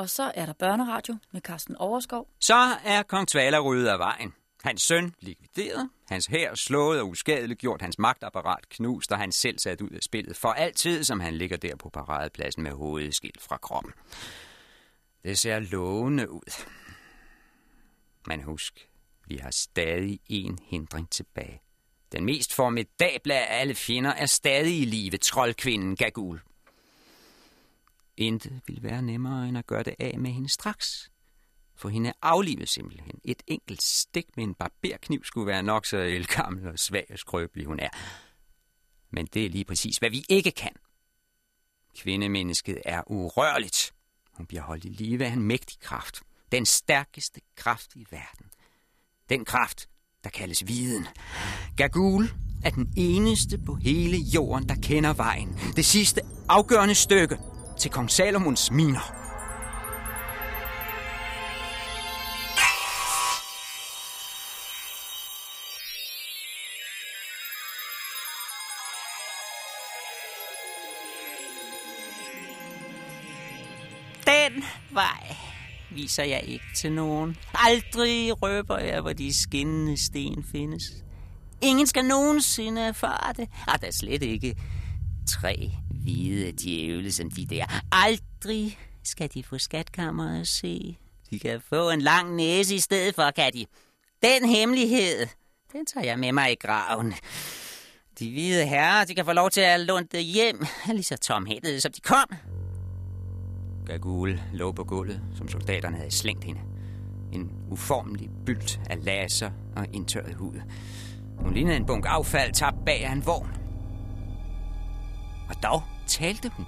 Og så er der børneradio med Carsten Overskov. Så er kong Tvala ryddet af vejen. Hans søn likvideret, hans hær slået og uskadeligt gjort, hans magtapparat knust, og han selv sat ud af spillet for altid, som han ligger der på paradepladsen med hovedet skilt fra kroppen. Det ser lovende ud. Men husk, vi har stadig en hindring tilbage. Den mest formidable af alle fjender er stadig i live, troldkvinden Gagul. Intet ville være nemmere end at gøre det af med hende straks. For hende aflivet simpelthen. Et enkelt stik med en barberkniv skulle være nok så elgammel og svag og skrøbelig hun er. Men det er lige præcis, hvad vi ikke kan. Kvindemennesket er urørligt. Hun bliver holdt i live af en mægtig kraft. Den stærkeste kraft i verden. Den kraft, der kaldes viden. Gagul er den eneste på hele jorden, der kender vejen. Det sidste afgørende stykke til kong Salomons miner. Den vej viser jeg ikke til nogen. Aldrig røber jeg, hvor de skinnende sten findes. Ingen skal nogensinde erfare det. Og der er slet ikke tre hvide djævle som de der. Aldrig skal de få skatkammeret at se. De kan få en lang næse i stedet for, kan de. Den hemmelighed, den tager jeg med mig i graven. De hvide herrer, de kan få lov til at lunde hjem, lige så tomhættede som de kom. Gagul lå på gulvet, som soldaterne havde slængt hende. En uformelig bylt af laser og indtørret hud. Hun lignede en bunk affald tabt bag af en vogn. Og dog talte hun.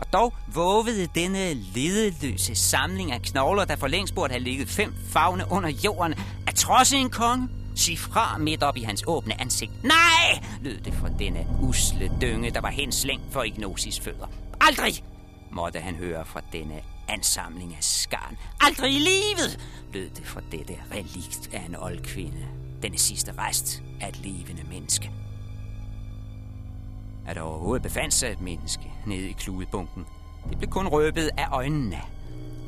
Og dog vågede denne ledeløse samling af knogler, der for længst burde have ligget fem fagne under jorden, at trodse en konge, sig fra midt op i hans åbne ansigt. Nej, lød det fra denne usle dynge, der var henslængt for Ignosis fødder. Aldrig måtte han høre fra denne ansamling af skarn. Aldrig i livet, lød det fra dette relikt af en old kvinde. Denne sidste rest af et levende menneske. At der overhovedet befandt sig et menneske nede i kludebunken, det blev kun røbet af øjnene.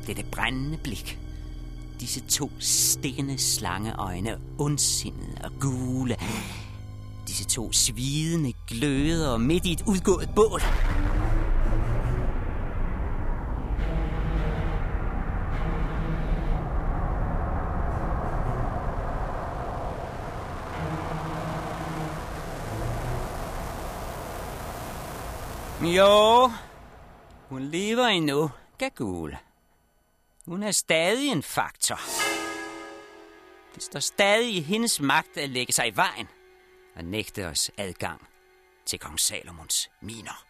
Dette brændende blik. Disse to stene slangeøjne, ondsindede og gule. Disse to svidende gløder midt i et udgået bål. Jo, hun lever endnu, Gagul. Hun er stadig en faktor. Det står stadig i hendes magt at lægge sig i vejen og nægte os adgang til kong Salomons miner.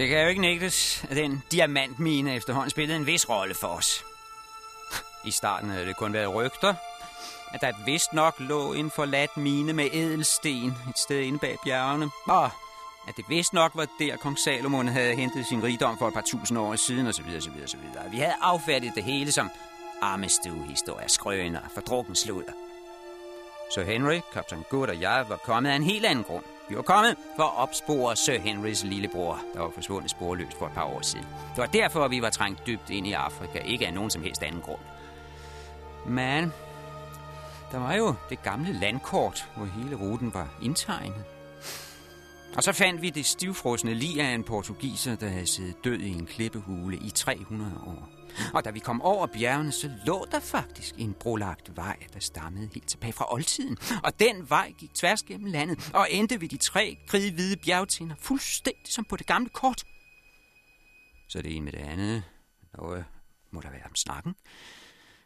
Det kan jo ikke nægtes, at den diamantmine efterhånden spillede en vis rolle for os. I starten havde det kun været rygter, at der vist nok lå en forladt mine med edelsten et sted inde bag bjergene, og at det vist nok var der, kong Salomon havde hentet sin rigdom for et par tusind år siden, osv. osv., osv. Vi havde affærdigt det hele som armestuehistorier, skrøner, fordrukken sludder. Så Henry, kaptajn Good og jeg var kommet af en helt anden grund. Vi var kommet for at opspore Sir Henrys lillebror, der var forsvundet sporløst for et par år siden. Det var derfor, vi var trængt dybt ind i Afrika, ikke af nogen som helst anden grund. Men der var jo det gamle landkort, hvor hele ruten var indtegnet. Og så fandt vi det stivfrosne lig af en portugiser, der havde siddet død i en klippehule i 300 år. Og da vi kom over bjergene, så lå der faktisk en brolagt vej, der stammede helt tilbage fra oldtiden. Og den vej gik tværs gennem landet og endte ved de tre kridhvide bjergtinder, fuldstændig som på det gamle kort. Så det ene med det andet. Noget må der være om snakken.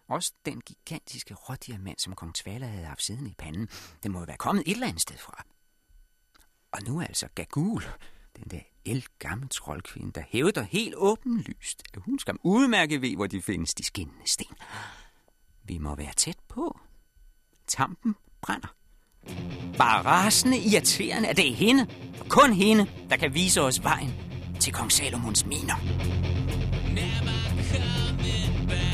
Også den gigantiske rådiamant, som kong Tvala havde haft siden i panden, den må jo være kommet et eller andet sted fra. Og nu er altså Gagul, den der elgammel troldkvinde, der hævder helt åbenlyst, at hun skal udmærke ved, hvor de findes de skinnende sten. Vi må være tæt på. Tampen brænder. Bare rasende irriterende, at det er hende, og kun hende, der kan vise os vejen til kong Salomons miner. Never coming back.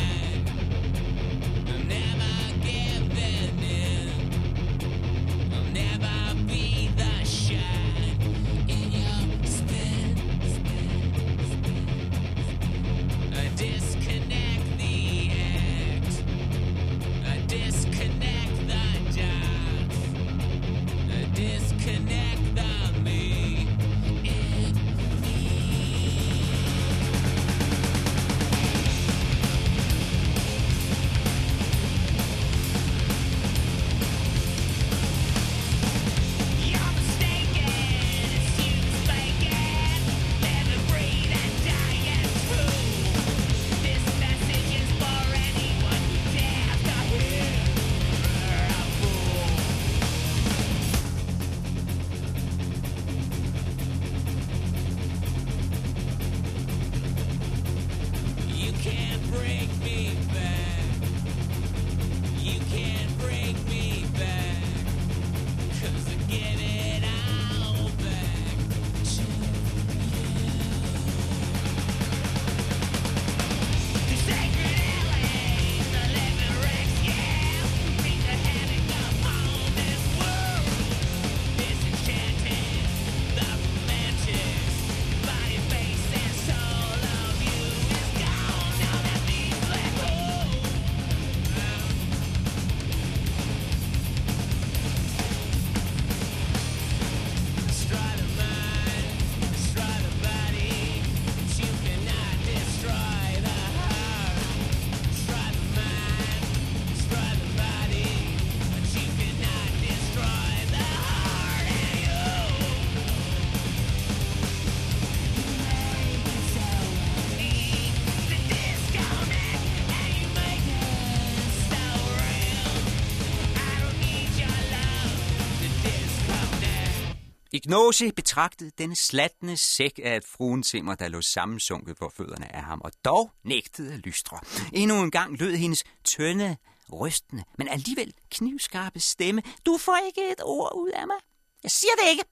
Hypnose betragtede denne slatne sæk af et fruensimmer, der lå sammensunket på fødderne af ham, og dog nægtede at lystre. Endnu en gang lød hendes tynde, rystende, men alligevel knivskarpe stemme. Du får ikke et ord ud af mig. Jeg siger det ikke.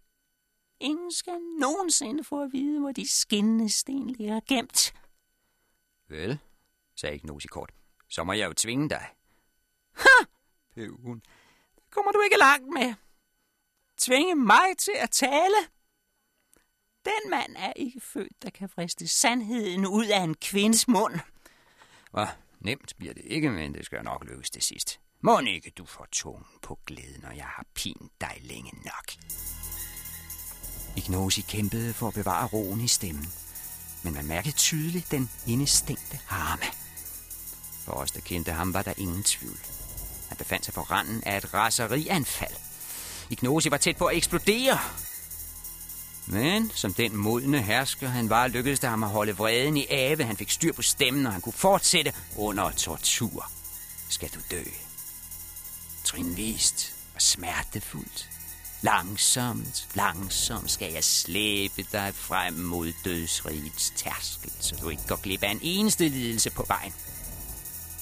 Ingen skal nogensinde få at vide, hvor de skinnende sten ligger gemt. Vel, sagde Ignosi kort, så må jeg jo tvinge dig. Ha! Pøv hun. Kommer du ikke langt med tvinge mig til at tale. Den mand er ikke født, der kan friste sandheden ud af en kvindes mund. Og nemt bliver det ikke, men det skal nok lykkes til sidst. Må ikke du får tungen på glæden, når jeg har pint dig længe nok. Ignosi kæmpede for at bevare roen i stemmen, men man mærkede tydeligt den indestængte harme. For os, der kendte ham, var der ingen tvivl. Han befandt sig på randen af et raserianfald. Ignosi var tæt på at eksplodere. Men som den modne hersker han var, lykkedes det ham at holde vreden i ave. Han fik styr på stemmen, og han kunne fortsætte under tortur. Skal du dø? Trinvist og smertefuldt. Langsomt, langsomt skal jeg slæbe dig frem mod dødsrigets tærskel, så du ikke går glip af en eneste lidelse på vejen.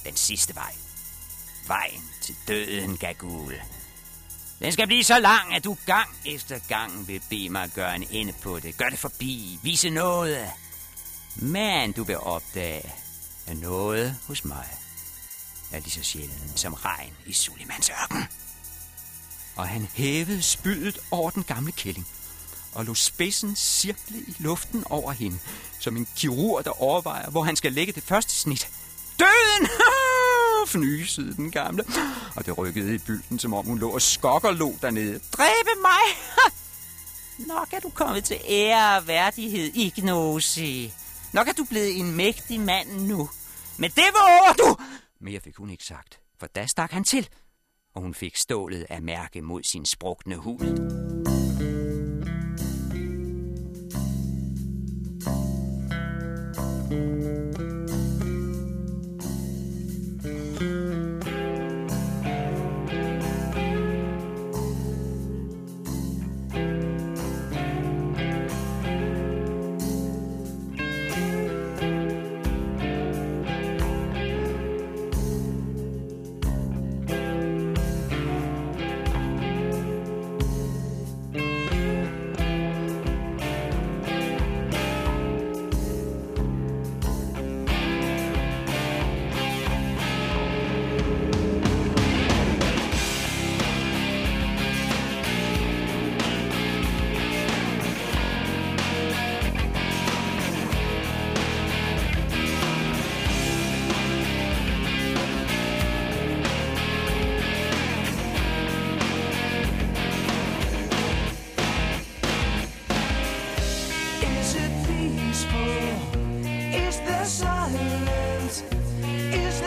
Den sidste vej. Vejen til døden, Gagul. Den skal blive så lang, at du gang efter gang vil bede mig at gøre en ende på det. Gør det forbi. Vise noget. Men du vil opdage, at noget hos mig er lige så sjældent som regn i Sulimans ørken. Og han hævede spydet over den gamle kælling og lå spidsen cirkle i luften over hende, som en kirurg, der overvejer, hvor han skal lægge det første snit. Døden! fnysede den gamle, og det rykkede i bylden, som om hun lå og skokkerlå dernede. Dræbe mig! Nok er du kommet til ære og værdighed, Ignosi. Nok er du blevet en mægtig mand nu. Men det var du! Mere fik hun ikke sagt, for da stak han til, og hun fik stålet af mærke mod sin sprukne hud.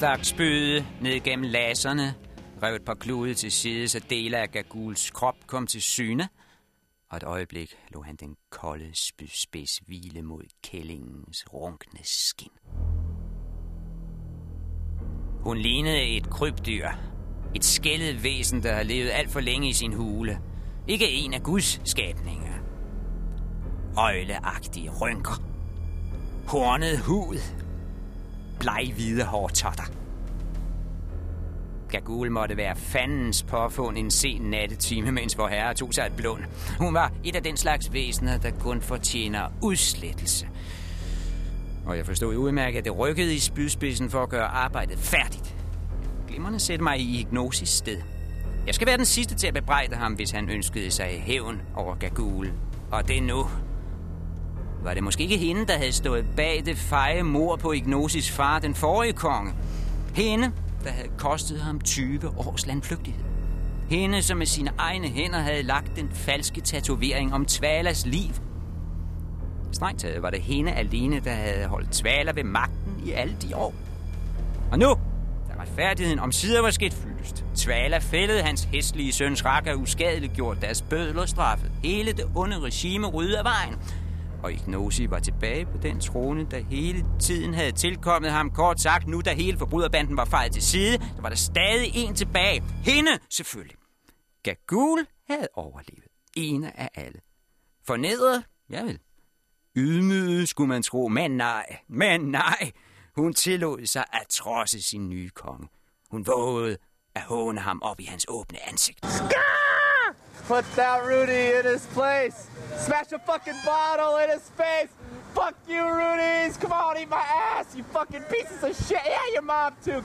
stone. Ned gennem laserne, rev et par klude til side, så dele af Gaguls krop kom til syne, og et øjeblik lå han den kolde spydspids hvile mod kællingens runkne skin. Hun lignede et krybdyr, et skældet væsen, der har levet alt for længe i sin hule. Ikke en af Guds skabninger. Øjleagtige rynker, hornet hud, bleghvide hårtotter. Gagul måtte være fandens påfund en sen nattetime, mens vor herre tog sig et blund. Hun var et af den slags væsener, der kun fortjener udslettelse. Og jeg forstod udmærket, at det rykkede i spydspidsen for at gøre arbejdet færdigt. Glimmerne sætte mig i Ignosis sted. Jeg skal være den sidste til at bebrejde ham, hvis han ønskede sig hævn over Gagul. Og det nu. Var det måske ikke hende, der havde stået bag det feje mor på Ignosis far, den forrige konge? Hende, der havde kostet ham 20 års landflygtighed. Hende, som med sine egne hænder havde lagt den falske tatovering om Tvalas liv. Strengt taget var det hende alene, der havde holdt Tvala ved magten i alle de år. Og nu, da retfærdigheden om sider var sket fyldest, Tvala fældede hans hæstlige søns Raka uskadeligt gjort deres bødler straffet. Hele det onde regime ryddede af vejen. Og Ignosi var tilbage på den trone, der hele tiden havde tilkommet ham. Kort sagt, nu da hele forbryderbanden var fejret til side, der var der stadig en tilbage. Hende selvfølgelig. Gagul havde overlevet. En af alle. Fornedret? Ja vel. Ydmyget skulle man tro, men nej, men nej. Hun tillod sig at trodse sin nye konge. Hun vågede at håne ham op i hans åbne ansigt. Put that Rudy in his place. Smash a fucking bottle in his face. Fuck you, Rudy's. Come on, eat my ass, you fucking pieces of shit. Yeah, your mom too.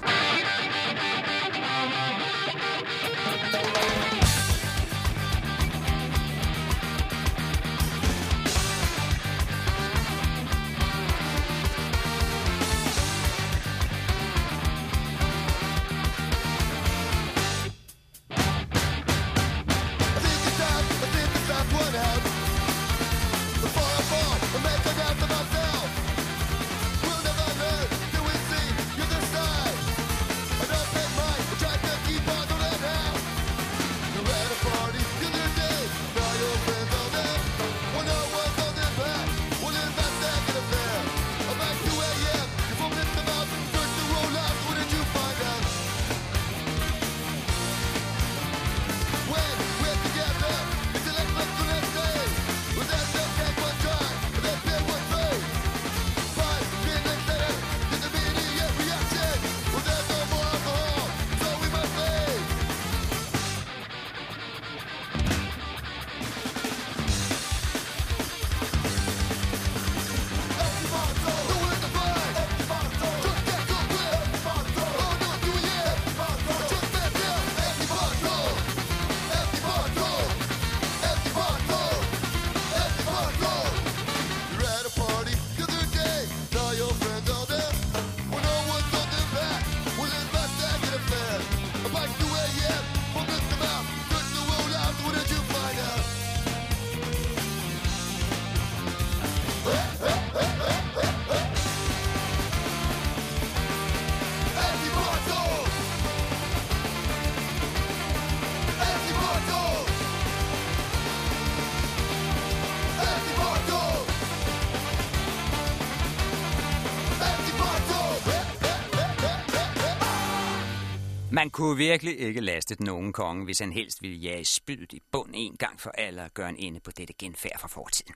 Man kunne virkelig ikke laste den unge konge, hvis han helst ville jage spydet i bund en gang for alle og gøre en ende på dette genfærd fra fortiden.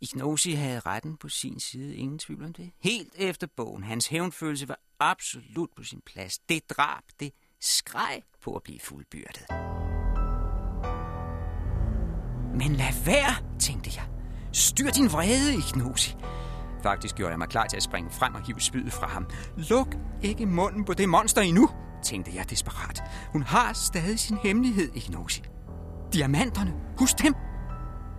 Ignosi havde retten på sin side, ingen tvivl om det. Helt efter bogen. Hans hævnfølelse var absolut på sin plads. Det drab, det skreg på at blive fuldbyrdet. Men lad være, tænkte jeg. Styr din vrede, Ignosi. Faktisk gjorde jeg mig klar til at springe frem og hive spydet fra ham. Luk ikke munden på det monster endnu, tænkte jeg desperat. Hun har stadig sin hemmelighed, Ignosi. Diamanterne, husk dem.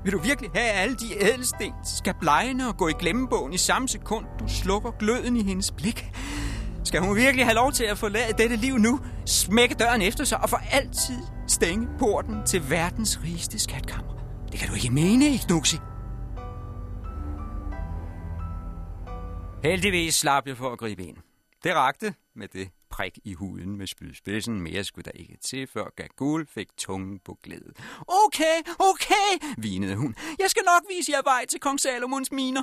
Vil du virkelig have, at alle de ædelsten skal blegne og gå i glemmebogen i samme sekund, du slukker gløden i hendes blik? Skal hun virkelig have lov til at forlade dette liv nu, smække døren efter sig og for altid stænge porten til verdens rigeste skatkammer? Det kan du ikke mene, Ignosi. Heldigvis slap jeg for at gribe ind. Det rakte med det prik i huden med spydspidsen. Mere skulle der ikke til, før Gagul fik tungen på glæde. Okay, okay, vinede hun. Jeg skal nok vise jer vej til kong Salomons miner.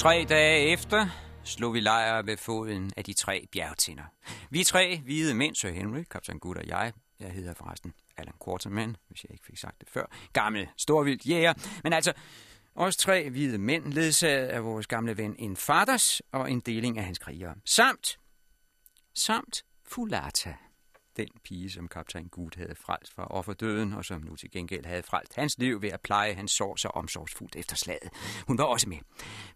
Tre dage efter slog vi lejr ved foden af de tre bjergtinder. Vi tre hvide mænd, Sir Henry, kaptajn Gud og jeg, jeg hedder forresten Alan Quarterman, hvis jeg ikke fik sagt det før, gammel storvildt jæger, men altså os tre hvide mænd, ledsaget af vores gamle ven en faders og en deling af hans krigere. Samt, samt Fulata, den pige, som kaptajn Gud havde frelst fra offerdøden, og som nu til gengæld havde frelst hans liv ved at pleje hans sår så omsorgsfuldt efter slaget. Hun var også med.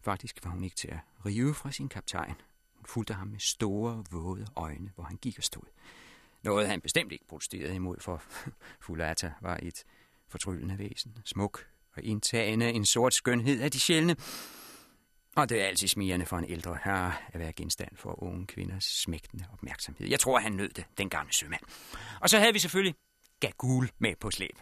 Faktisk var hun ikke til at rive fra sin kaptajn. Hun fulgte ham med store, våde øjne, hvor han gik og stod. Noget han bestemt ikke protesterede imod, for Fulata var et fortryllende væsen, smuk og indtagende en sort skønhed af de sjældne. Og det er altid smirende for en ældre herre at være genstand for unge kvinders smægtende opmærksomhed. Jeg tror, han nød det, den gamle sømand. Og så havde vi selvfølgelig Gagul med på slæb.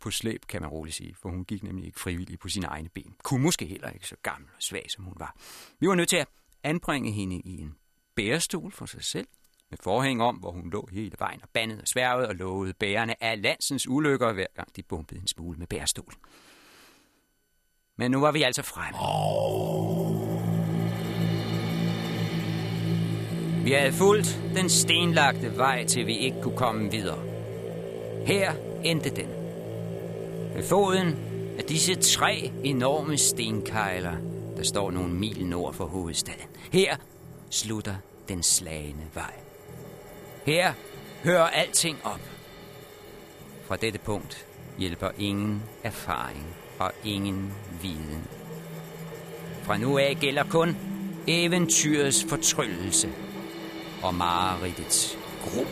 På slæb, kan man roligt sige, for hun gik nemlig ikke frivilligt på sine egne ben. Kunne måske heller ikke så gammel og svag, som hun var. Vi var nødt til at anbringe hende i en bærestol for sig selv, med forhæng om, hvor hun lå hele vejen og bandede og sværgede og lovede bærerne af landsens ulykker, hver gang de bumpede en smule med bærestol. Men nu var vi altså fremme. Vi havde fulgt den stenlagte vej, til vi ikke kunne komme videre. Her endte den. Ved foden af disse tre enorme stenkejler, der står nogle mil nord for hovedstaden. Her slutter den slagende vej. Her hører alting op. Fra dette punkt hjælper ingen erfaring og ingen viden. Fra nu af gælder kun eventyrets fortryllelse og mareridtets gru.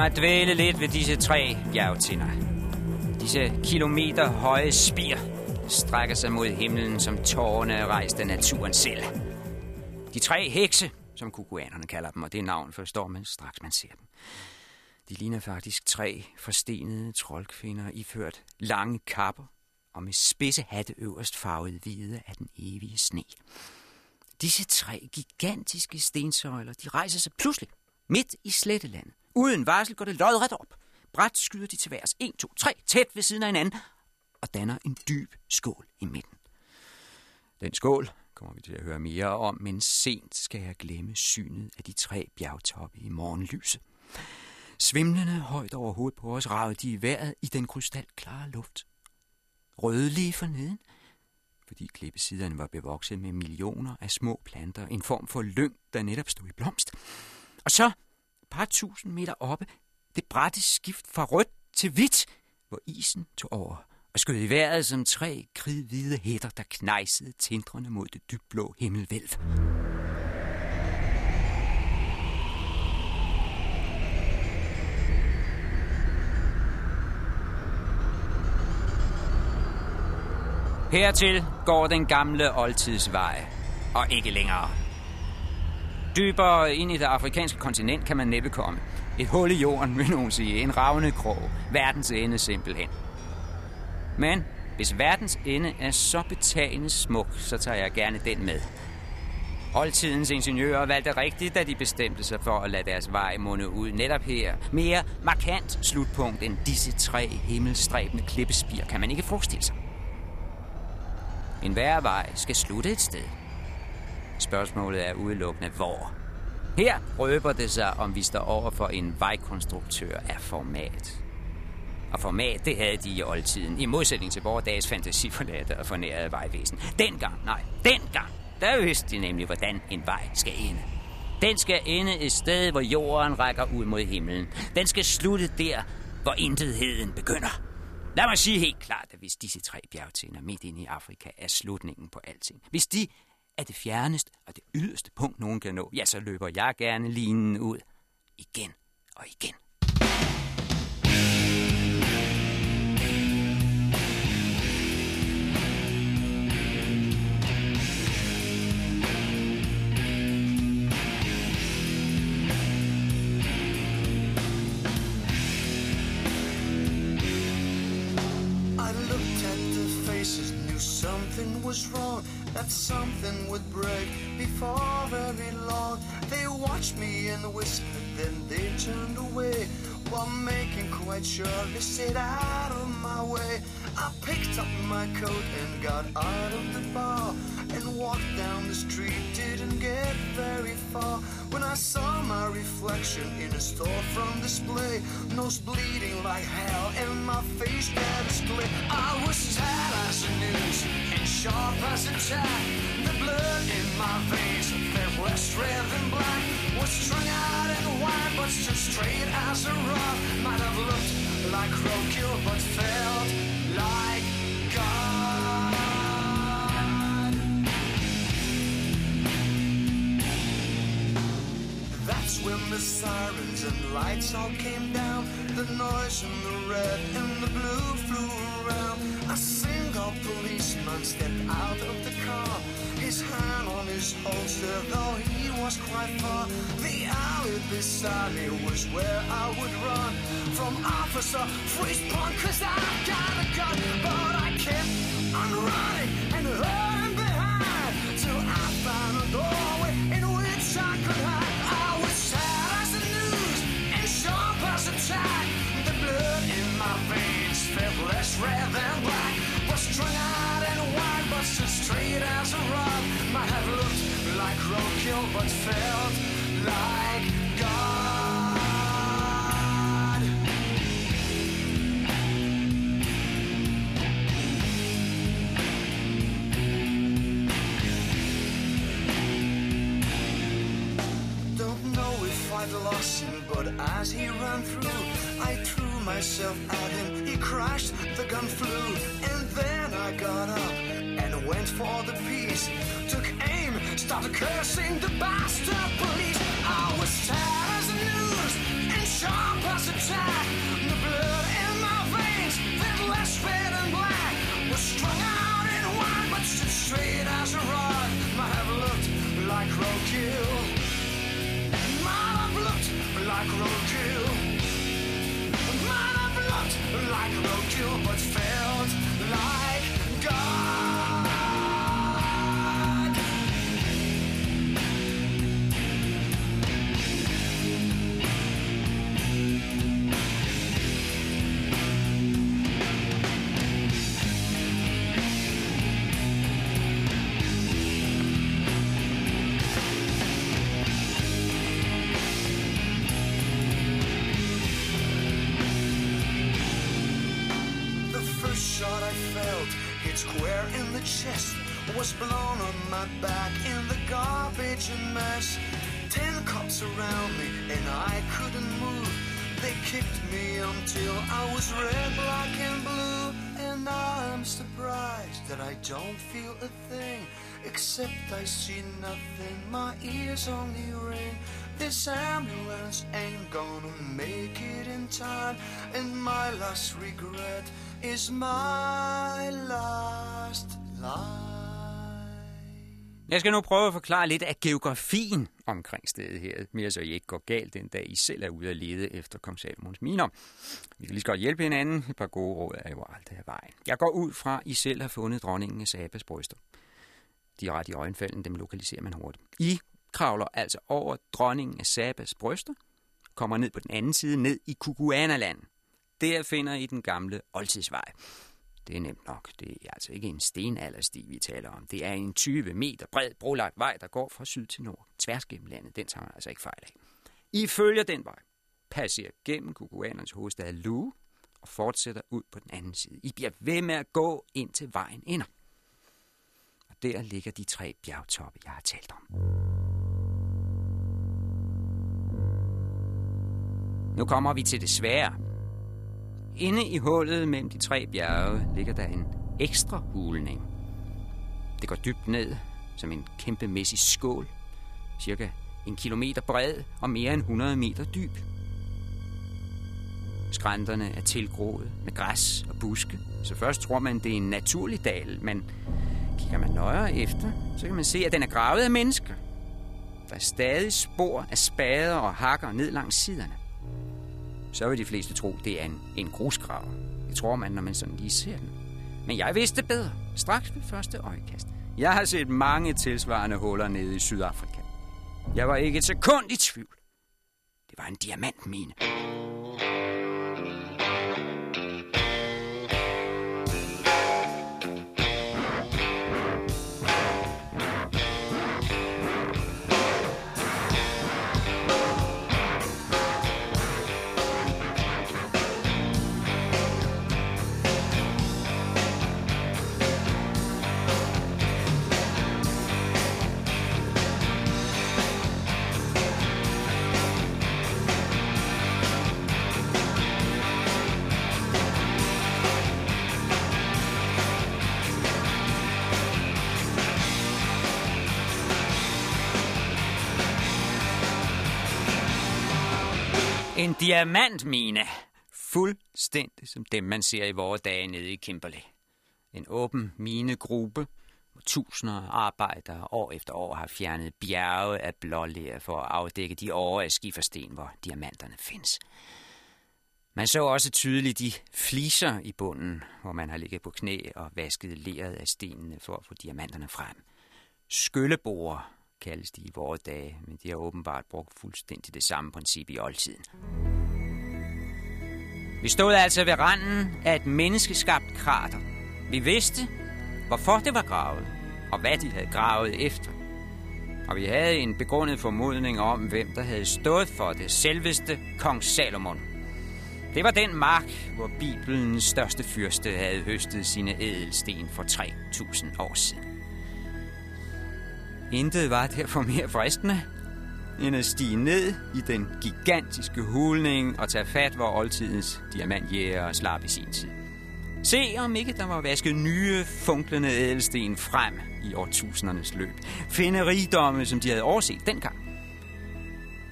Mig dvæle lidt ved disse tre bjergtinder. Disse kilometer høje spir strækker sig mod himlen som tårne rejst af naturen selv. De tre hekse, som kukuanerne kalder dem, og det navn forstår man straks man ser dem. De ligner faktisk tre forstenede troldkvinder iført lange kapper og med spidse hatte øverst farvet hvide af den evige sne. Disse tre gigantiske stensøjler, de rejser sig pludselig midt i slettelandet. Uden varsel går det lodret op. Bræt skyder de til værs. 1, 2, 3, tæt ved siden af hinanden, og danner en dyb skål i midten. Den skål kommer vi til at høre mere om, men sent skal jeg glemme synet af de tre bjergtoppe i morgenlyset. Svimlende højt over hovedet på os ragede de i vejret i den krystalklare luft. Rødlige forneden, fordi klippesiderne var bevokset med millioner af små planter, en form for lyng, der netop stod i blomst. Og så, par tusind meter oppe, det bratte skift fra rødt til hvidt, hvor isen tog over og skød i vejret som tre kridhvide hætter, der knejsede tindrende mod det dybblå himmelvælv. Hertil går den gamle oldtidsvej, og ikke længere. Dybere ind i det afrikanske kontinent kan man næppe komme. Et hul i jorden, vil nogen sige. En ravne krog. Verdens ende simpelthen. Men hvis verdens ende er så betagende smuk, så tager jeg gerne den med. Oldtidens ingeniører valgte rigtigt, da de bestemte sig for at lade deres vej munde ud netop her. Mere markant slutpunkt end disse tre himmelstræbende klippespir kan man ikke forestille sig. En hver vej skal slutte et sted. Spørgsmålet er udelukkende hvor. Her røber det sig, om vi står over for en vejkonstruktør af format. Og format, det havde de i oldtiden, i modsætning til vores dages fantasiforladte og fornærede vejvæsen. Dengang, nej, dengang, der vidste de nemlig, hvordan en vej skal ende. Den skal ende et sted, hvor jorden rækker ud mod himlen. Den skal slutte der, hvor intetheden begynder. Lad mig sige helt klart, at hvis disse tre bjergtinder midt inde i Afrika er slutningen på alting, hvis de er det fjerneste og det yderste punkt, nogen kan nå, ja, så løber jeg gerne linen ud. Igen og igen. I looked at the faces, knew something was wrong, that something would break before very long. They watched me and whispered, then they turned away while making quite sure they stayed out of my way. I picked up my coat and got out of the bar and walked down the street, didn't get very far when I saw my reflection in a storefront display. Nose bleeding like hell and my face a split. I was sad as the news sharp as a tack. The blood in my veins felt less red than black. Was strung out in wine, but stood straight as a rock. Might have looked like roadkill, but felt like God. When the sirens and lights all came down. The noise and the red and the blue flew around. A single policeman stepped out of the car. His hand on his holster, though he was quite far. The alley beside me was where I would run. From officer, freeze punk, cause I've got a gun. But I kept on running and hurrying myself at him. He crashed, the gun flew, and then I got up and went for the piece. Took aim, started cursing the bastard police. I was sad as the news and sharp as a tack. Was blown on my back in the garbage and mess. Ten cops around me and I couldn't move. They kicked me until I was red, black, and blue. And I'm surprised that I don't feel a thing. Except I see nothing, my ears only ring. This ambulance ain't gonna make it in time. And my last regret is my last line. Jeg skal nu prøve at forklare lidt af geografien omkring stedet her, mere så I ikke går galt den dag, I selv er ude at lede efter kong Salomons miner. Vi kan lige så godt hjælpe hinanden. Et par gode råd er jo aldrig af vejen. Jeg går ud fra, at I selv har fundet dronningen af Sabas bryster. De er ret i øjenfalden, dem lokaliserer man hurtigt. I kravler altså over dronningen af Sabas bryster, kommer ned på den anden side, ned i Kukuanaland. Der finder I den gamle oldtidsvej. Det er nemt nok. Det er altså ikke en stenaldersti, vi taler om. Det er en 20 meter bred, brolagt vej, der går fra syd til nord. Tværs gennem landet. Den tager man altså ikke fejl af. I følger den vej, passerer gennem Kukuanernes hovedstad Lu og fortsætter ud på den anden side. I bliver ved med at gå ind til vejen ender. Og der ligger de tre bjergtoppe, jeg har talt om. Nu kommer vi til det svære inde i hullet mellem de tre bjerge ligger der en ekstra hulning. Det går dybt ned, som en kæmpemæssig skål, cirka en kilometer bred og mere end 100 meter dyb. Skrænterne er tilgroet med græs og buske, så først tror man, det er en naturlig dal, men kigger man nøjere efter, så kan man se, at den er gravet af mennesker. Der er stadig spor af spader og hakker ned langs siderne. Så vil de fleste tro, det er en, en grusgrav. Det tror man, når man sådan lige ser den. Men jeg vidste bedre, straks ved første øjekast. Jeg har set mange tilsvarende huller nede i Sydafrika. Jeg var ikke et sekund i tvivl. Det var en diamantmine. Diamantmine. Fuldstændig som dem, man ser i vore dage nede i Kimberley. En åben minegruppe, hvor tusinder af arbejdere år efter år har fjernet bjerge af blåler for at afdække de år af skifersten, hvor diamanterne findes. Man så også tydeligt de fliser i bunden, hvor man har ligget på knæ og vasket leret af stenene for at få diamanterne frem. Skylleborer kaldes de i vore dage, men de har åbenbart brugt fuldstændig det samme princip i oldtiden. Vi stod altså ved randen af et menneskeskabt krater. Vi vidste, hvorfor det var gravet, og hvad de havde gravet efter. Og vi havde en begrundet formodning om, hvem der havde stået for det selveste kong Salomon. Det var den mark, hvor Bibelens største fyrste havde høstet sine ædelsten for 3.000 år siden. Intet var derfor mere fristende, end at stige ned i den gigantiske hulning og tage fat, hvor oldtidens diamantjæger slap i sin tid. Se om ikke der var vasket nye, funklende ædelsten frem i årtusindernes løb. Finde rigdomme, som de havde overset dengang.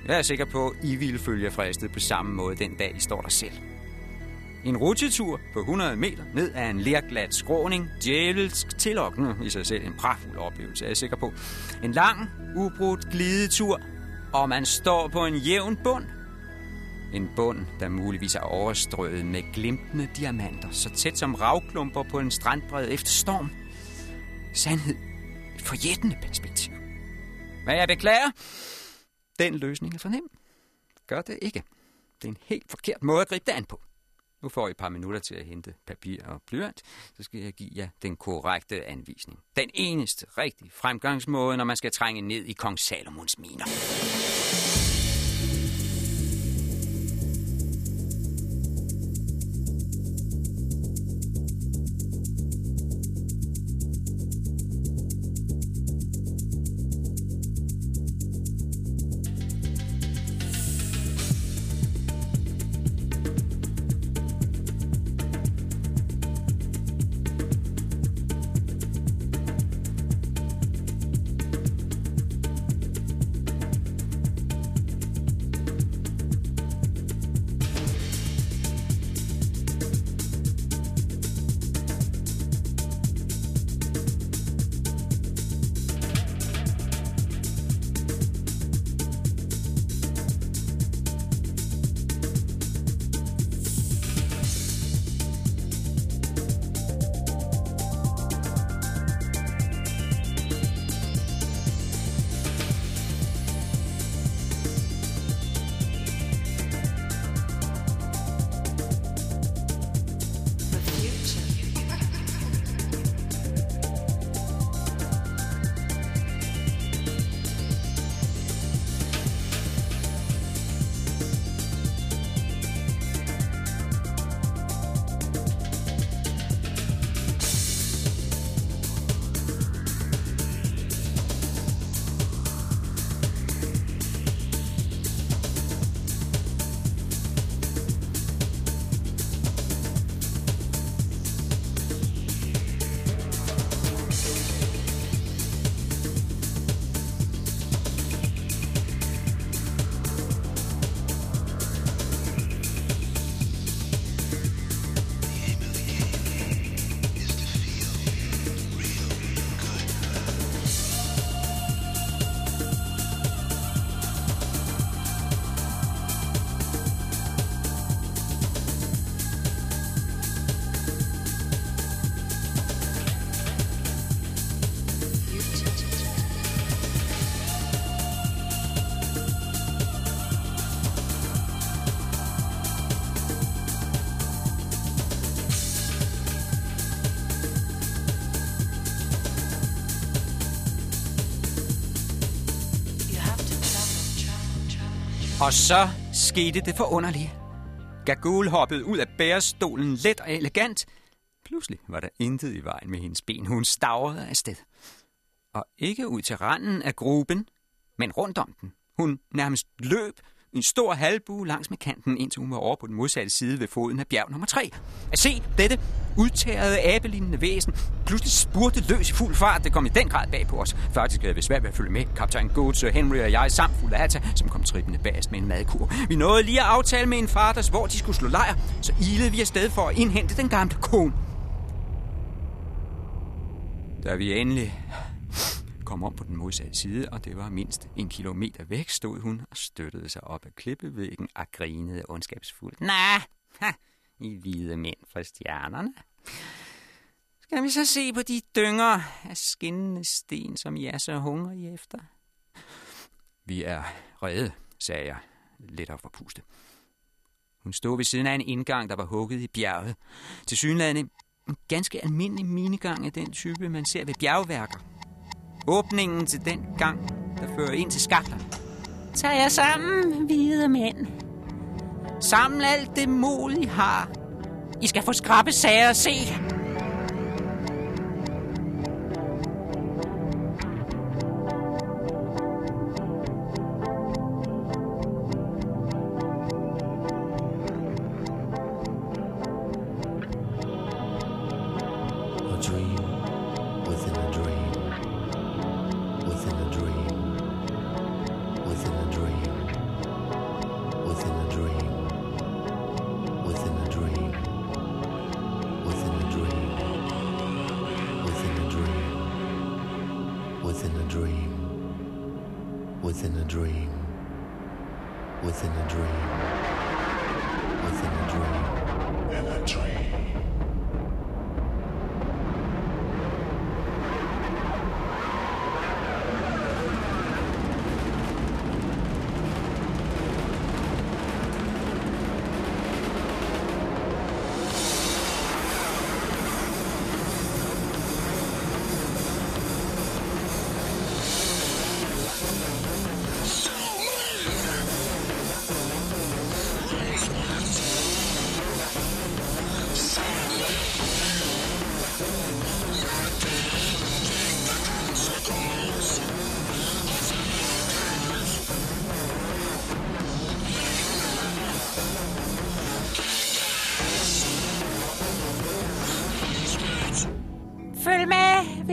Jeg er sikker på, I ville følge fristet på samme måde den dag, I står der selv. En rutsjetur på 100 meter ned ad en lerglat skråning, djævelsk tillokkende i sig selv en pragtfuld oplevelse, er jeg sikker på. En lang, ubrudt glidetur, og man står på en jævn bund. En bund, der muligvis er overstrøget med glimtende diamanter, så tæt som ravklumper på en strandbred efter storm. Sandhed. Et forjættende perspektiv. Men jeg beklager, den løsning er for nem. Gør det ikke. Det er en helt forkert måde at gribe det an på. Nu får I et par minutter til at hente papir og blyant, så skal jeg give jer den korrekte anvisning. Den eneste rigtige fremgangsmåde, når man skal trænge ned i kong Salomons miner. Og så skete det forunderlige. Gagul hoppede ud af bærestolen let og elegant. Pludselig var der intet i vejen med hendes ben. Hun stavrede afsted. Og ikke ud til randen af gruben, men rundt om den. Hun nærmest løb en stor halvbue langs med kanten, indtil hun var over på den modsatte side ved foden af bjerg nummer 3. At se dette udtærede abelignende væsen pludselig spurte løs i fuld fart. Det kom i den grad bag på os. Faktisk havde vi svært ved at følge med. Kaptajn Goats, Henry og jeg samt fuld af som kom trippende bagest med en madkur. Vi nåede lige at aftale med en faders, hvor de skulle slå lejr, så ilede vi afsted for at indhente den gamle kone. Da vi endelig kom om på den modsatte side, og det var mindst en kilometer væk, stod hun og støttede sig op ad klippevæggen og grinede ondskabsfuldt. Nej, ha, I hvide mænd fra stjernerne. Skal vi så se på de dynger af skinnende sten, som I er så hungrige efter? Vi er redde, sagde jeg, lidt af forpustet. Hun stod ved siden af en indgang, der var hugget i bjerget. Til synlædende en ganske almindelig minigang af den type, man ser ved bjergværker. Åbningen til den gang, der fører ind til skakterne. Tag jer sammen, hvide mænd. Saml alt det mod, I har. I skal få skrabbe sager at se.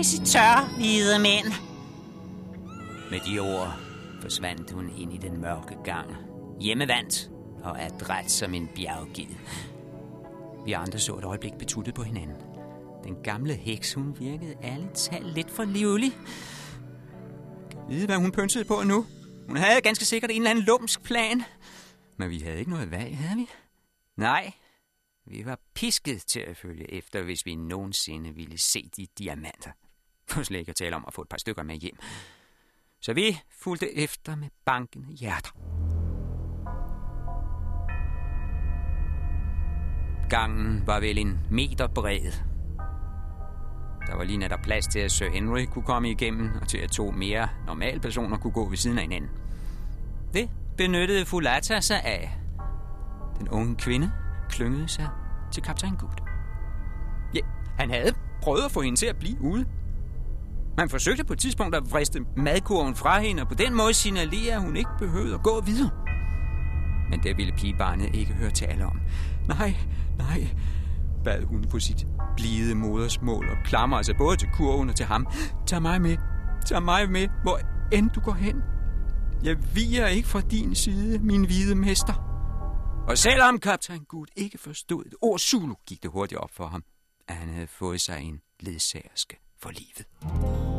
Med, hvis I tør, hvide mænd. Med de ord forsvandt hun ind i den mørke gang. Hjemmevandt og adræt som en bjerggid. Vi andre så et øjeblik betuttet på hinanden. Den gamle heks, hun virkede alle tal lidt for livlig. Kan vide, hvad hun pyntede på nu? Hun havde ganske sikkert en eller anden lumsk plan. Men vi havde ikke noget valg, havde vi? Nej, vi var pisket til at følge efter, hvis vi nogensinde ville se de diamanter. For slet ikke at tale om at få et par stykker med hjem. Så vi fulgte efter med bankende hjerter. Gangen var vel en meter bred. Der var lige netop plads til, at Sir Henry kunne komme igennem, og til at to mere normale personer kunne gå ved siden af hinanden. Det benyttede Fulata sig af. Den unge kvinde klyngede sig til kaptajn Gut. Ja, han havde prøvet at få hende til at blive ude. Man forsøgte på et tidspunkt at vriste madkurven fra hende, og på den måde signalere, at hun ikke behøvede at gå videre. Men det ville pigebarnet ikke høre tale om. Nej, nej, bad hun på sit blide modersmål og klamrede sig både til kurven og til ham. Tag mig med, tag mig med, hvor end du går hen. Jeg viger ikke fra din side, min hvide mester. Og selvom kaptajn Gud ikke forstod et ord Zulu, gik det hurtigt op for ham, at han havde fået sig en ledsagerske for livet.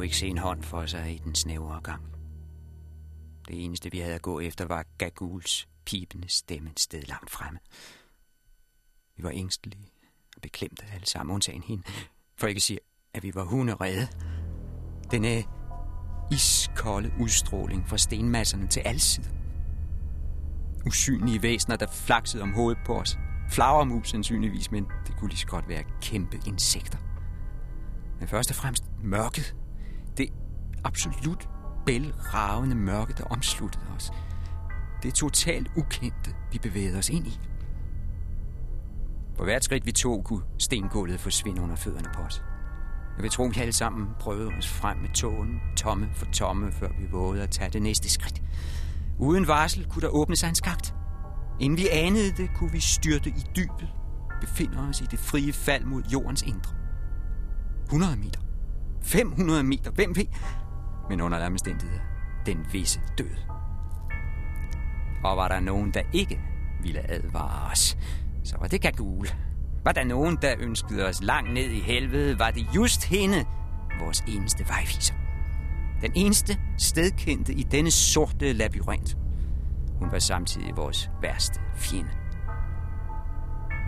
Kunne ikke se en hånd for sig i den snævre gang. Det eneste, vi havde at gå efter, var Gaguls pipende stemme et sted langt fremme. Vi var ængstelige og beklemte alle sammen, undtagen hende. For ikke at sige, at vi var hunderede. Den iskolde udstråling fra stenmasserne til alle sider. Usynlige væsener, der flaksede om hovedet på os. Flagermus sandsynligvis, men det kunne lige så godt være kæmpe insekter. Men først og fremmest mørket. Absolut bælragende mørke, der omsluttede os. Det totalt ukendte, vi bevægede os ind i. På hvert skridt vi tog, kunne stengulvet forsvinde under fødderne på os. Jeg vil tro, vi alle sammen prøvede os frem med tågen, tomme for tomme, før vi vågede at tage det næste skridt. Uden varsel kunne der åbne sig en skagt. Inden vi anede det, kunne vi styrte i dybet, befinde os i det frie fald mod jordens indre. 100 meter. 500 meter. Hvem ved? Men under alle omstændigheder, den visse død. Og var der nogen, der ikke ville advare os, så var det Gagul. Var der nogen, der ønskede os langt ned i helvede, var det just hende, vores eneste vejviser. Den eneste stedkendte i denne sorte labyrint. Hun var samtidig vores værste fjende.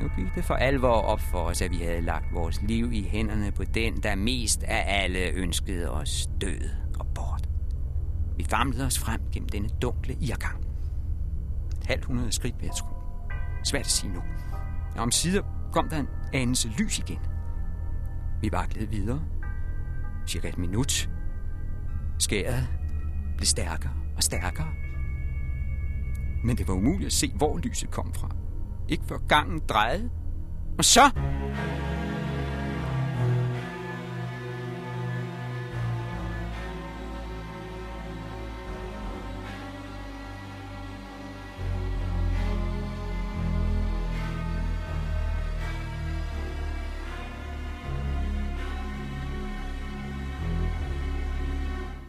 Nu gik det for alvor op for os, at vi havde lagt vores liv i hænderne på den, der mest af alle ønskede os død og bort. Vi famlede os frem gennem denne dunkle irgang. Et halvt hundrede skridt vil jeg tro. Svært at sige nu. Og om sider kom der en anelse lys igen. Vi vaklede videre. Cirka et minut. Skæret blev stærkere og stærkere. Men det var umuligt at se, hvor lyset kom fra. Ikke før gangen drejede. Og så...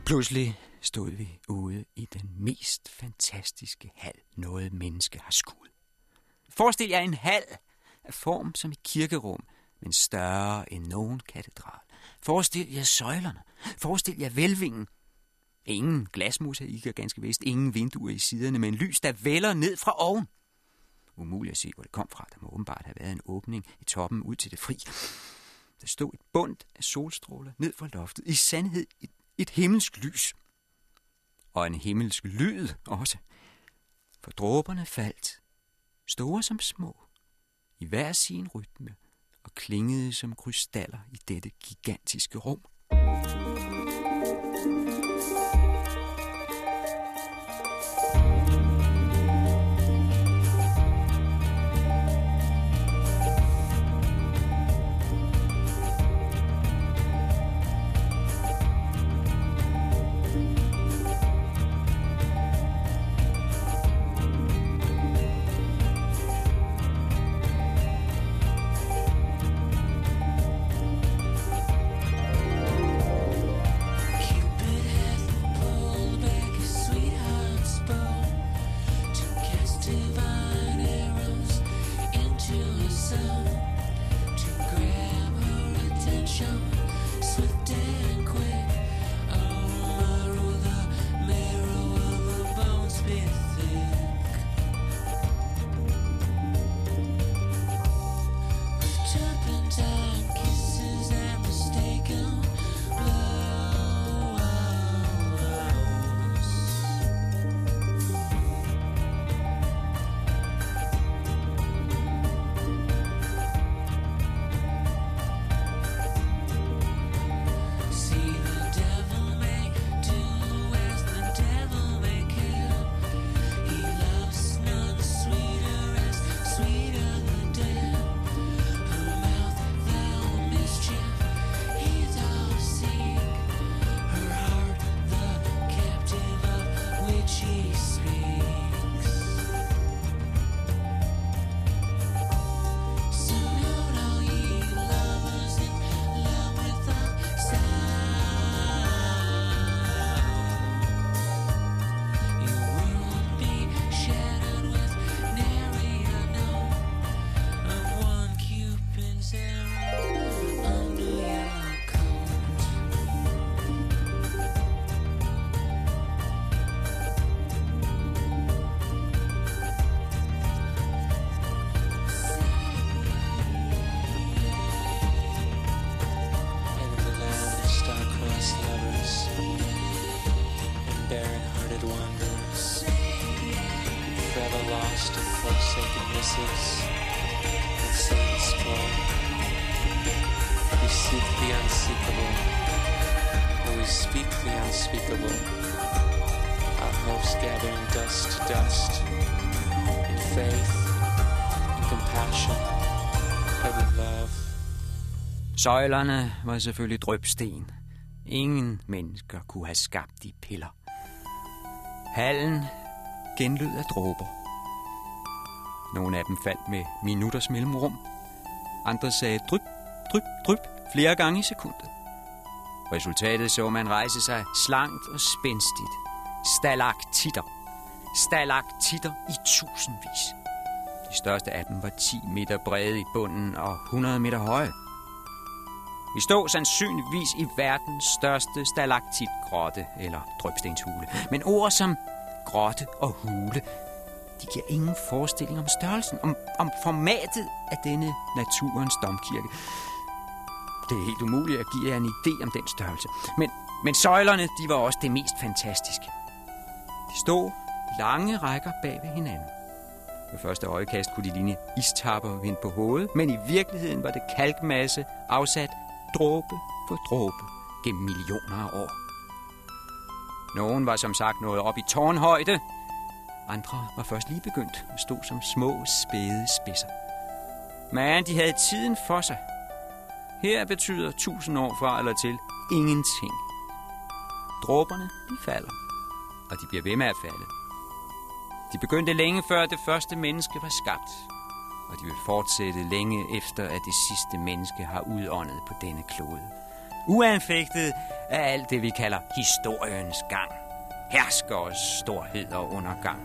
Pludselig stod vi ude i den mest fantastiske hal, noget menneske har skudt. Forestil jer en hal af form som et kirkerum, men større end nogen katedral. Forestil jer søjlerne. Forestil jer velvingen. Ingen glasmosaikker, ganske vist. Ingen vinduer i siderne, men lys, der vælger ned fra oven. Umuligt at se, hvor det kom fra. Der må åbenbart have været en åbning i toppen ud til det fri. Der stod et bundt af solstråler ned fra loftet. I sandhed et, et himmelsk lys. Og en himmelsk lyd også. For dråberne faldt, store som små, i hver sin rytme, og klingede som krystaller i dette gigantiske rum. Cupid Søjlerne var selvfølgelig drøbsten. Ingen mennesker kunne have skabt de piller. Hallen genlød af dråber. Nogle af dem faldt med minutters mellemrum. Andre sagde dryp, dryp, dryp flere gange i sekundet. Resultatet så man rejse sig slankt og spændstigt. Stalaktitter. Stalaktitter i tusindvis. De største af dem var 10 meter brede i bunden og 100 meter høje. Vi stod sandsynligvis i verdens største stalaktitgrotte, eller drøbstenshule. Men ord som grotte og hule, de giver ingen forestilling om størrelsen, om, om formatet af denne naturens domkirke. Det er helt umuligt at give jer en idé om den størrelse. Men, men søjlerne, de var også det mest fantastiske. De stod lange rækker bag ved hinanden. Ved første øjekast kunne de ligne istapper vind på hovedet, men i virkeligheden var det kalkmasse afsat dråbe for dråbe gennem millioner af år. Nogen var som sagt nået op i tårnhøjde, andre var først lige begyndt og stod som små, spæde spidser. Men de havde tiden for sig. Her betyder tusind år fra eller til ingenting. Dråberne, de falder, og de bliver ved med at falde. De begyndte længe før det første menneske var skabt, og de vil fortsætte længe efter, at det sidste menneske har udåndet på denne klode. Uanfægtet af alt det, vi kalder historiens gang. Herskers storhed og undergang.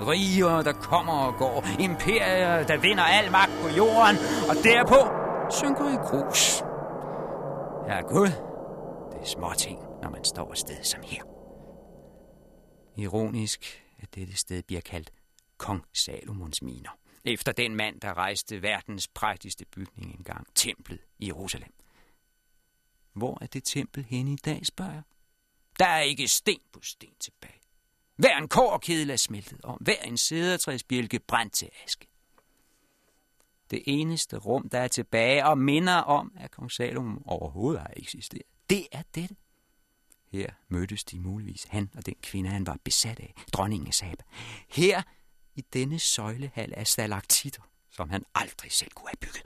Riger, der kommer og går. Imperier, der vinder al magt på jorden. Og derpå synker i grus. Ja, Gud, det er småting, når man står et sted som her. Ironisk, at dette sted bliver kaldt Kong Salomons miner. Efter den mand, der rejste verdens prægtigste bygning engang, templet i Jerusalem. Hvor er det tempel henne i dag, spørger jeg? Der er ikke sten på sten tilbage. Hver en kårkedel er smeltet, og hver en sædertræsbjælke brændt til aske. Det eneste rum, der er tilbage og minder om, at kong Salomon overhovedet har eksisteret. Det er dette. Her mødtes de muligvis, han og den kvinde, han var besat af, dronningen af Saba. Her i denne søjlehal af stalaktitter, som han aldrig selv kunne have bygget.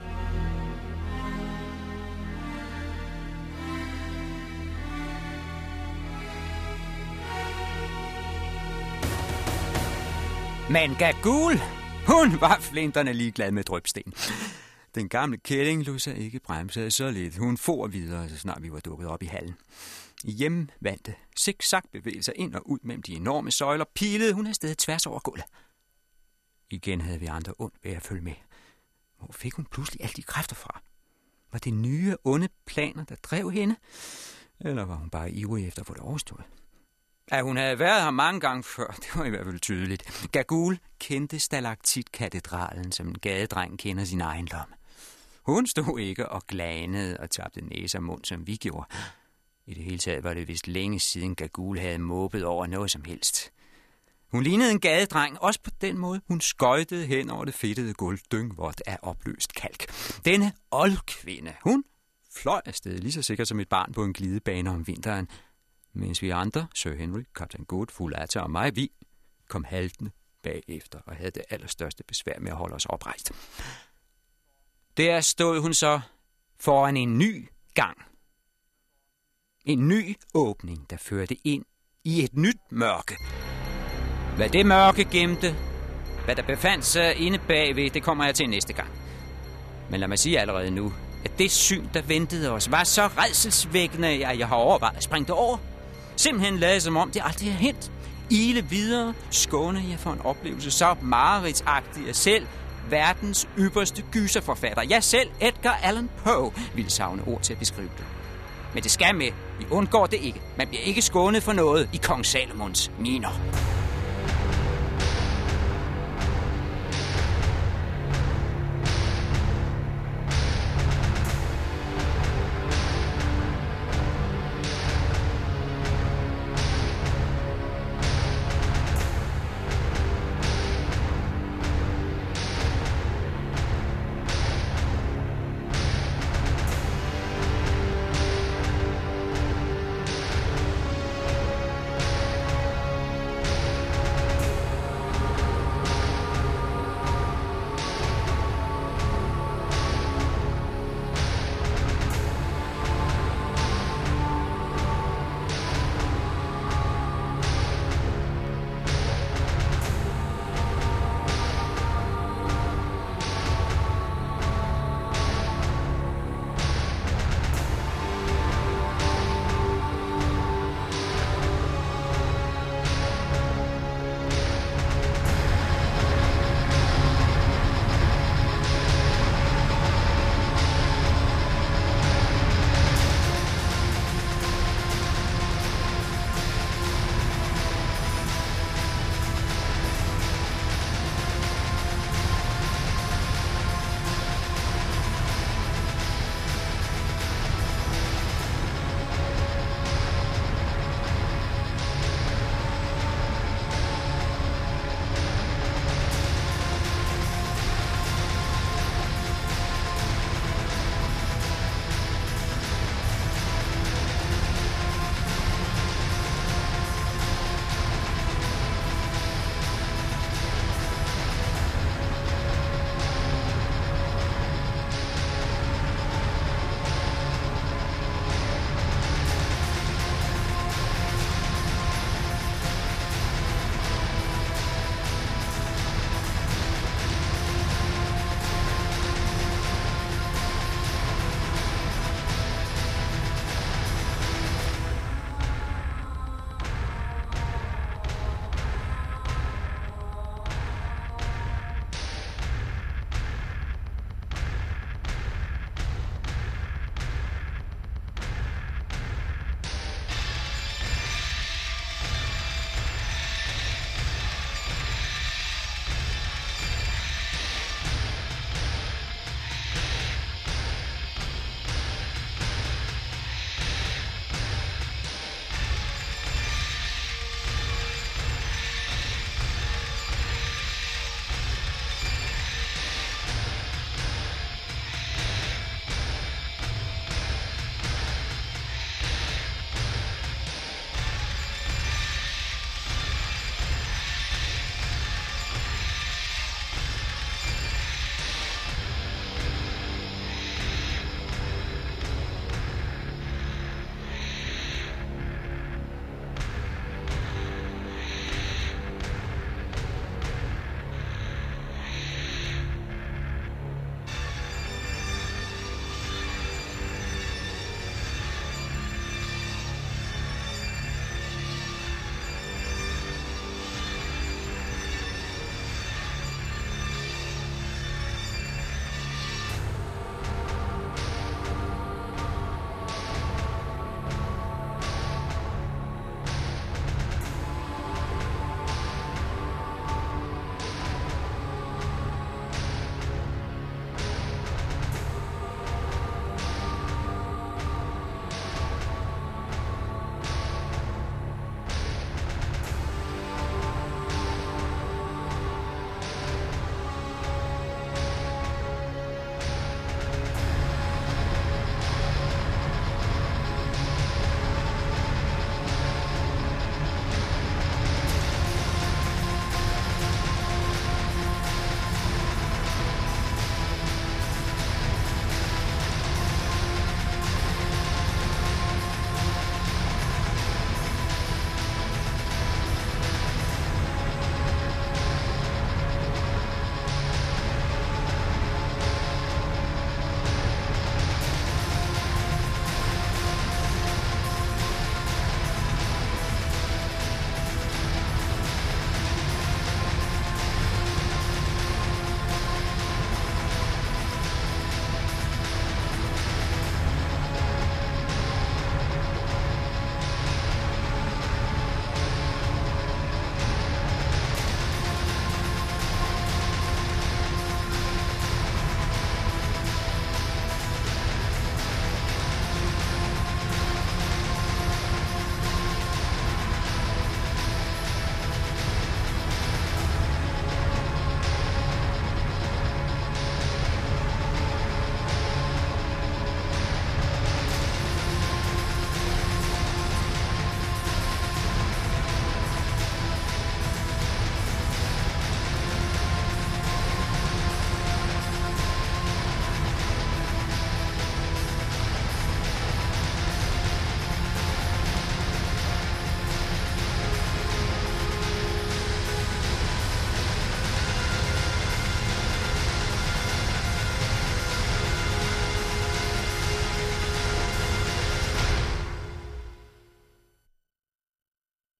Men Gagul, hun var flinterne ligeglad med drøbsten. Den gamle kælling lod sig ikke bremse så lidt. Hun for videre, så snart vi var dukket op i hallen. I hjemvandte zigzag bevægelser ind og ud mellem de enorme søjler, pilede hun afsted tværs over gulvet. Igen havde vi andre ondt ved at følge med. Hvor fik hun pludselig alle de kræfter fra? Var det nye, onde planer, der drev hende? Eller var hun bare ivrig efter at få det overstået? At hun havde været her mange gange før, det var i hvert fald tydeligt. Gagul kendte stalaktit-katedralen, som en gadedreng kender sin egen lomme. Hun stod ikke og glanede og tabte næse og mund, som vi gjorde. I det hele taget var det vist længe siden Gagul havde måbet over noget som helst. Hun lignede en gadedreng, også på den måde. Hun skøjtede hen over det fedtede gulv, dyngvådt af opløst kalk. Denne oldkvinde, hun fløj afsted lige så sikkert som et barn på en glidebane om vinteren, mens vi andre, Sir Henry, kaptajn Good, Fulata og mig, vi kom haltende bagefter og havde det allerstørste besvær med at holde os oprejst. Der stod hun så foran en ny gang. En ny åbning, der førte ind i et nyt mørke. Hvad det mørke gemte, hvad der befandt sig inde bagved, det kommer jeg til næste gang. Men lad mig sige allerede nu, at det syn, der ventede os, var så redselsvækkende, at jeg har overvejet at springe det over. Simpelthen lade som om det aldrig er hent. Ile videre, skåne jeg for en oplevelse så mareridsagtig, at selv verdens ypperste gyserforfatter, jeg selv, Edgar Allan Poe, ville savne ord til at beskrive det. Men det skal med. Vi undgår det ikke. Man bliver ikke skånet for noget i kong Salomons miner.